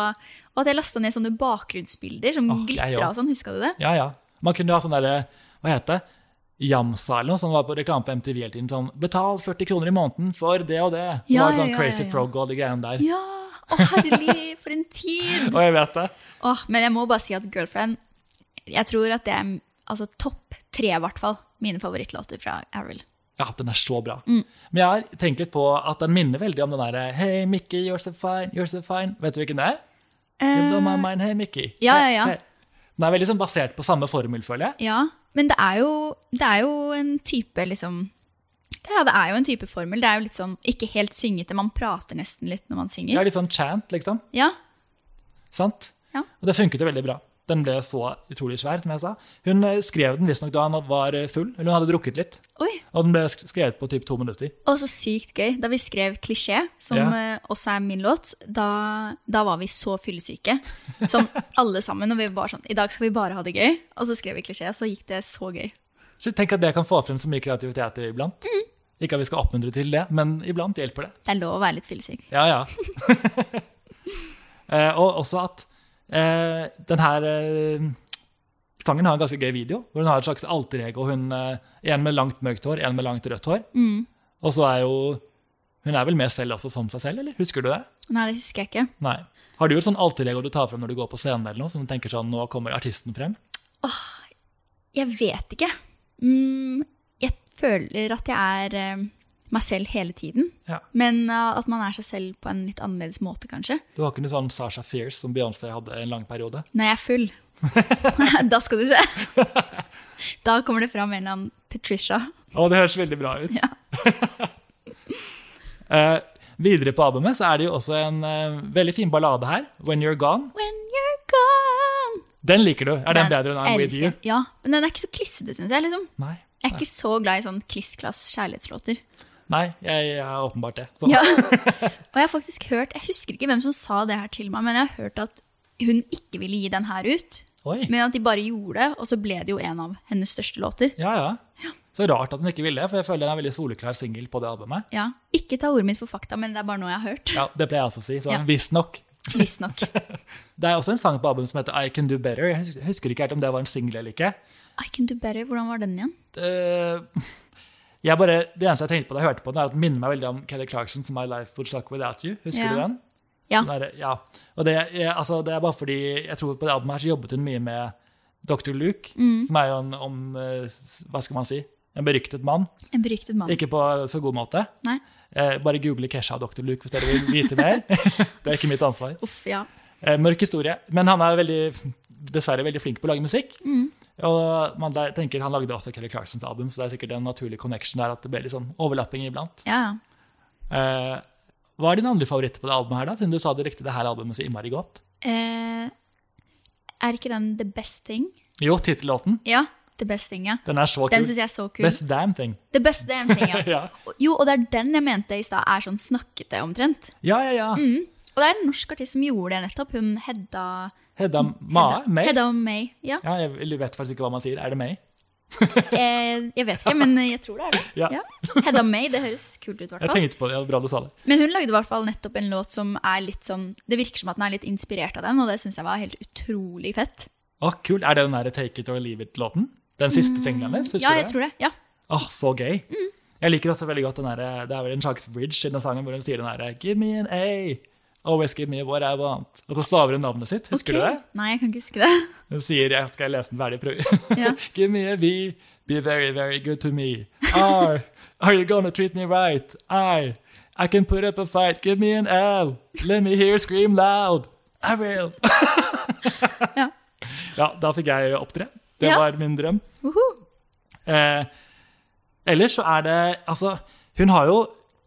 og at jeg lasta ned sånne bakgrunnsbilder som Åh, glitra og sånn. Huska du det? Ja, ja. Man kunne ha sånn derre Hva heter det? Jamsa eller noe som var på reklame på MTV hele tiden. Sånn 'Betal 40 kroner i måneden for det og det'. Så Ja, var det sånn ja, Crazy ja. Frog og de greiene der. Ja! Å, herlig, for en tid! Og jeg vet det. Åh, men jeg må bare si at Girlfriend Jeg tror at det er altså, topp tre, i hvert fall, mine favorittlåter fra Avril. Ja, den er så bra. Mm. Men jeg har tenkt litt på at den minner veldig om den derre Hey Mickey, you're so fine, you're so fine. Vet du hvilken det er? You don't mind hey Mickey. Eh, ja, ja, ja. hey. Den er veldig sånn basert på samme formel, føler jeg. Ja, men det er jo, det er jo en type liksom Ja, det er jo en type formel. Det er jo litt sånn ikke helt syngete. Man prater nesten litt når man synger. Ja, litt sånn chant, liksom. Ja, Sant? Ja. Og det funket jo veldig bra. Den ble så utrolig svær, som jeg sa. Hun eh, skrev den visstnok da han var full, eller hun hadde drukket litt. oi. Og den ble skrevet på typ to minutter. Og så sykt gøy. Da vi skrev Klisjé, som Ja. eh, også er min låt, da, da var vi så fyllesyke. Som alle sammen. Og vi var sånn I dag skal vi bare ha det gøy. Og så skrev vi Klisjé, så gikk det så gøy. Så tenk at det kan få frem så mye kreativitet iblant. Mm. Ikke at vi skal oppmuntre til det, men iblant hjelper det. Det er lov å være litt fyllesyk. Ja, ja. eh, og også at eh, den her eh, sangen har en ganske gøy video, hvor hun har et slags alter ego. Hun, eh, en med langt mørkt hår, en med langt rødt hår. Mm. Og så er jo Hun er vel med selv også som seg selv, eller? Husker du det? Nei, det husker jeg ikke. Nei. Har du et sånn alter ego du tar frem når du går på scenen, eller noe, som du tenker sånn Nå kommer artisten frem? Åh, Jeg vet ikke. Mm, jeg føler at jeg er eh, meg selv hele tiden. Ja. Men uh, at man er seg selv på en litt annerledes måte, kanskje. Du har ikke noe sånn Sasha Fierce som Beyoncé hadde en lang periode? Når jeg er full. da skal du se. da kommer det fram en eller annen Patricia. Å, det høres veldig bra ut. eh, videre på albumet så er det jo også en uh, veldig fin ballade her, 'When You're Gone'. When you're gone. Den liker du. Er den, bedre enn 'I'm With. You'? Ja, men den er ikke så klissete, syns jeg. liksom. Nei. Jeg er ikke så glad i sånn kliss-klass kjærlighetslåter. Nei, jeg, jeg er åpenbart det. Ja. Og jeg har faktisk hørt, jeg husker ikke hvem som sa det her til meg, men jeg har hørt at hun ikke ville gi den her ut. Oi. Men at de bare gjorde det, og så ble det jo en av hennes største låter. Ja, ja. Så rart at hun ikke ville, for jeg føler den er en veldig soleklar singel på det albumet. Ja, Ikke ta ordet mitt for fakta, men det er bare noe jeg har hørt. Ja, Det pleier jeg også å si. Så Ja. visstnok. Visstnok. Det er også en sang på albumet som heter I Can Do Better. Jeg husker ikke helt om det var en singel eller ikke. I can do better. Hvordan var den igjen? Eh, jeg bare, det eneste jeg tenkte på da jeg hørte på den, er at den minner meg veldig om Kelly Clarksons My Life Would Suck Without You. Husker Ja. du den? Ja. Den der, ja. Og det, jeg, altså, det er bare fordi jeg tror på det albumet her så jobbet hun mye med Dr. Luke, Mm. som er jo en om, eh, hva skal man si, en beryktet mann. En beryktet mann. Ikke på så god måte. Nei. Eh, bare google Kesha og Dr. Luke hvis dere vil vite mer. det er ikke mitt ansvar. Uff, ja. Eh, mørk historie. Men han er veldig, dessverre veldig flink på å lage musikk. Og man tenker Han lagde også Kelly Clarksons album, så det er sikkert en naturlig connection der at det ble litt sånn overlapping iblant. ja. Eh, hva er dine andre favoritter på det albumet, her da, siden du sa du likte det her albumet så innmari godt? Eh, er ikke den The Best Thing? Jo, tittellåten. Ja, The Best Thing, ja. Den er så kul. Den synes jeg er så kul. Best damn thing. The Best Damn Thing, ja. ja. Jo, og det er den jeg mente i stad er sånn snakkete omtrent. ja, ja, ja. Og det er en norsk artist som gjorde det nettopp. Hun Hedda Hedda Mae? May? Hedda May. Ja. Ja, jeg vet faktisk ikke hva man sier. Er det May? Eh, jeg vet ikke, men jeg tror det er det. Ja. Hedda May, det høres kult ut, Hvertfall. Jeg tenkte på det, ja, bra du sa det. Men hun lagde i hvert fall nettopp en låt som er litt sånn Det virker som at den er litt inspirert av den, og det syns jeg var helt utrolig fett. Å, kult. Er det den der Take It or Leave It-låten? Den siste singelen hennes? Husker Ja, jeg jeg tror det. Ja. Åh, så gøy. Jeg liker også veldig godt den der, det er vel en slags bridge i den sangen hvor hun sier den derre Give me an A, always give me what I want. Og så staver hun navnet sitt, husker okay. du det? Nei, jeg kan ikke huske det. Hun sier, jeg skal lese den ferdig, prøv. Ja. give me a V, be very, very good to me. R, are you gonna treat me right? I, I can put up a fight, give me an L, let me hear scream loud. I will. Ja. Ja, da fikk jeg opptre. Det Ja. var min drøm. Uhu. Eh, ellers så er det Altså, hun har jo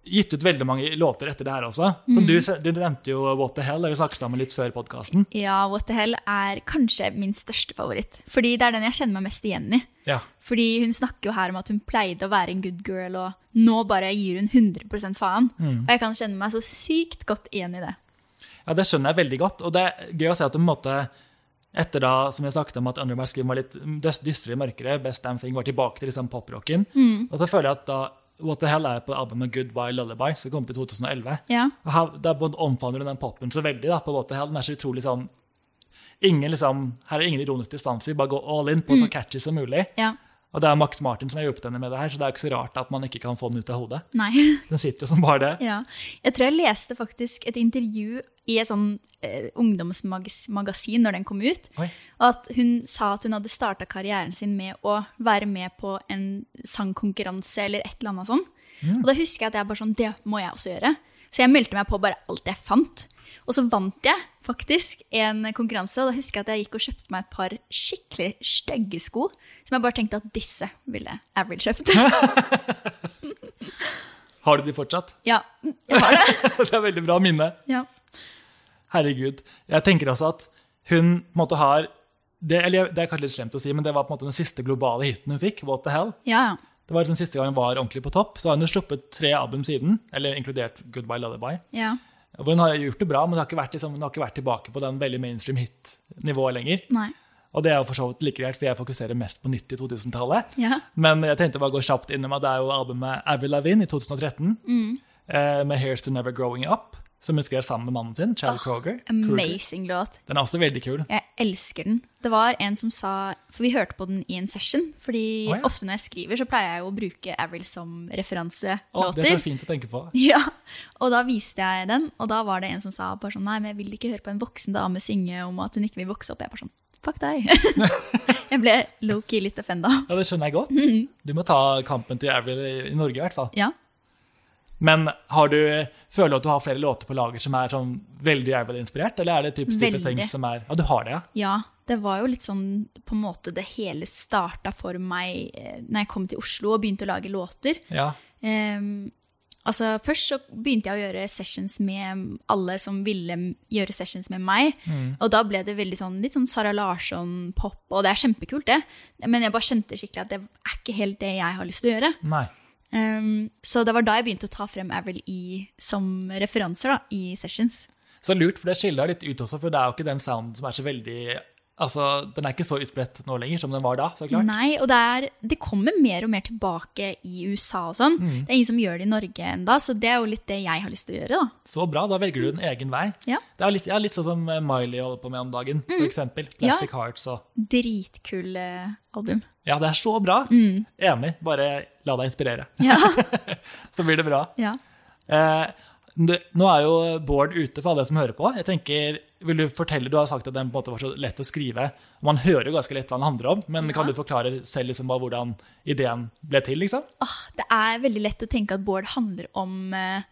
gitt ut veldig mange låter etter det her også. Som du, du nevnte jo What the Hell, det vi snakket om litt før podkasten. Ja, What the Hell er kanskje min største favoritt. Fordi det er den jeg kjenner meg mest igjen i. Ja. Fordi hun snakker jo her om at hun pleide å være en good girl, og nå bare gir hun 100 faen. Mm. Og jeg kan kjenne meg så sykt godt igjen i det. ja, det skjønner jeg veldig godt. Og det er gøy å se at på en måte etter da, som jeg snakket om at Under My var litt dys- dystrere, mørkere, Best Damn Thing var tilbake til liksom poprocken. Og så føler jeg at da What the Hell er på albumet Goodbye Lullaby, som kom ut i 2011. Ja. Her, der omfavner hun den popen så veldig da, på What the Hell. Den er så utrolig sånn ingen liksom, Her er ingen ironisk distanse, bare gå all in på så catchy som mulig. ja. Og det er Max Martin som har hjulpet henne med det her, så det er ikke så rart at man ikke kan få den ut av hodet. Nei. Den sitter jo som bare det. Ja. Jeg tror jeg leste faktisk et intervju i et sånn eh, ungdomsmagasin når den kom ut. Oi. Og at hun sa at hun hadde starta karrieren sin med å være med på en sangkonkurranse eller et eller annet sånn. Og da husker jeg at jeg bare sånn, det må jeg også gjøre. Så jeg meldte meg på bare alt jeg fant. Og så vant jeg faktisk en konkurranse, og da husker jeg at jeg gikk og kjøpte meg et par skikkelig stygge sko. Som jeg bare tenkte at disse ville Avril kjøpt. Har du de fortsatt? ja, jeg har det. det er veldig bra minne. Ja. Herregud. Jeg tenker også at hun på en måte har det, eller det er kanskje litt slemt å si, men det var på en måte den siste globale hiten hun fikk. What the hell? Ja. Det var den siste gang hun var ordentlig på topp. Så har hun sluppet tre album siden, eller inkludert Goodbye Lullaby. ja. Hvor hun har gjort det bra, men hun har ikke vært, liksom, har ikke vært tilbake på den veldig mainstream hit-nivået lenger. Nei. Og det er jo for så vidt like greit, for jeg fokuserer mest på 90- 2000-tallet. Ja. Men jeg tenkte bare å gå kjapt innom at det er jo albumet Avril Lavigne i 2013, Mm. eh, med 'Here's to Never Growing Up', som hun skrev sammen med mannen sin, Chad Kroger. Kruger. Amazing låt. Den er også veldig kul. Jeg elsker den. Det var en som sa For vi hørte på den i en session. Fordi oh, ja. ofte når jeg skriver, så pleier jeg å bruke Avril som Å, det er så fint å tenke på. Ja, og da viste jeg den, og da var det en som sa bare sånn Nei, men jeg vil ikke høre på en voksen dame synge om at hun ikke vil vokse opp. Jeg bare sånn Fuck deg. jeg ble low-key litt offenda. Ja, Det skjønner jeg godt. Mm. Du må ta kampen til Avril i, i Norge, i hvert fall. Ja. Men har du, føler du at du har flere låter på lager som er sånn veldig Avril-inspirert, eller er det type, type ting som er Ja, du har det, ja? ja. Det var jo litt sånn på en måte det hele starta for meg eh, når jeg kom til Oslo og begynte å lage låter. Ja. Um, altså Først så begynte jeg å gjøre sessions med alle som ville gjøre sessions med meg. Og da ble det sånn, litt sånn Sara Larsson-pop, og det er kjempekult, det. Men jeg bare kjente skikkelig at det er ikke helt det jeg har lyst til å gjøre. Nei. Ehm, så det var da jeg begynte å ta frem Avril i, som referanser da, i sessions. Så lurt, for det skiller litt ut også, for det er jo ikke den sounden som er så veldig Altså, Den er ikke så utbredt nå lenger som den var da, så klart. Nei, og det, er, det kommer mer og mer tilbake i USA og sånn. Det er ingen som gjør det i Norge enda, så det er jo litt det jeg har lyst til å gjøre, da. Så bra, da velger du en egen vei. Ja. Det er litt, ja, litt sånn som Miley holder på med om dagen, for eksempel. Ja. Plastic Hearts og Dritkul eh, album. Ja, det er så bra. Enig. Bare la deg inspirere, Ja. så blir det bra. ja. Eh, nå er jo Bård ute for alle som hører på. Jeg tenker, vil Du fortelle, du har sagt at den på en måte var så lett å skrive. Man hører jo ganske lett hva den handler om, men kan du forklare selv liksom hvordan ideen ble til? liksom? Åh, det er veldig lett å tenke at Bård handler om eh,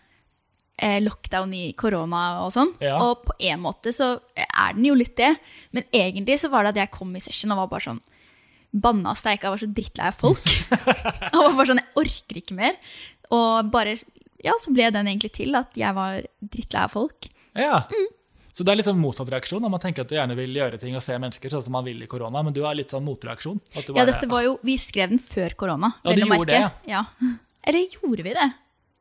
eh, lockdown i korona og sånn. Ja. Og på en måte så er den jo litt det. Men egentlig så var det at jeg kom i session og var bare sånn Banna og steika, var så drittlei av folk. og var bare sånn, jeg orker ikke mer. Og bare, ja, så ble den egentlig til at jeg var drittlei av folk. Ja. Så det er litt sånn motsatt reaksjon. Man tenker at du gjerne vil gjøre ting og se mennesker sånn som man vil i korona, men du har litt sånn motreaksjon. Du Ja, dette var jo, vi skrev den før korona. Ja, vel å merke. det, Ja. Eller gjorde vi det?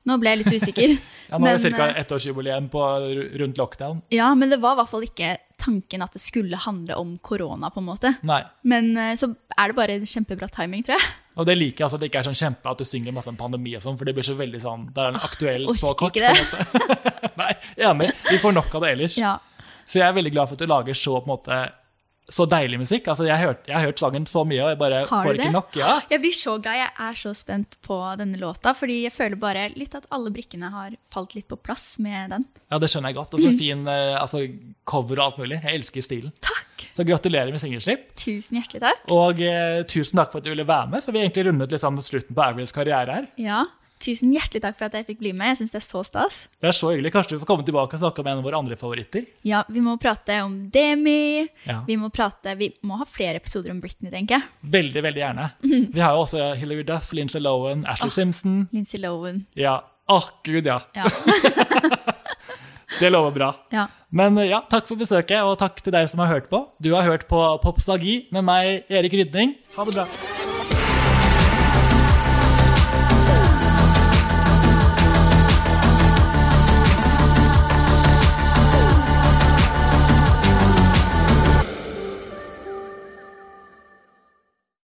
Nå ble jeg litt usikker. Ja, Nå er det ca. eh, ettårsjubileum på- rundt lockdown. Ja, men det var i hvert fall ikke tanken at det skulle handle om korona, på en måte. Nei. Men eh, så er det bare kjempebra timing, tror jeg. Og det liker jeg altså at det ikke er sånn kjempe at du synger masse om pandemi og sånn, for det blir så veldig sånn Det er en aktuell så kort. ikke det. på en måte. Nei, enig. Vi får nok av det ellers. Ja. Så jeg er veldig glad for at du lager så på en måte så deilig musikk. Altså, jeg, har hørt, jeg har hørt sangen så mye, og jeg bare Har får du ikke det? nok. Ja. Jeg blir så glad. Jeg er så spent på denne låta, fordi jeg føler bare litt at alle brikkene har falt litt på plass med den. ja, det skjønner jeg godt. Og så fin eh, altså, cover og alt mulig. Jeg elsker stilen. Takk! Så gratulerer med singelslipp. Tusen hjertelig takk. Og eh, tusen takk for at du ville være med, for vi har egentlig rundet liksom slutten på Avrils karriere her. Ja, tusen hjertelig takk for at jeg fikk bli med. Jeg syns det er så stas. Det er så hyggelig. Kanskje du får komme tilbake og snakke om en av våre andre favoritter? Ja, vi må prate om Demi. Ja. Vi må prate Vi må ha flere episoder om Britney, tenker jeg. Veldig, veldig gjerne. Vi har jo også Hilary Duff, Lindsay Lohan, Ashley Simpson. Lindsay Lohan. Ja. Åh, gud, ja. Ja. Det lover bra. ja. Men eh, ja, takk for besøket, og takk til deg som har hørt på. Du har hørt på Popsagi med meg, Erik Rydning. Ha det bra.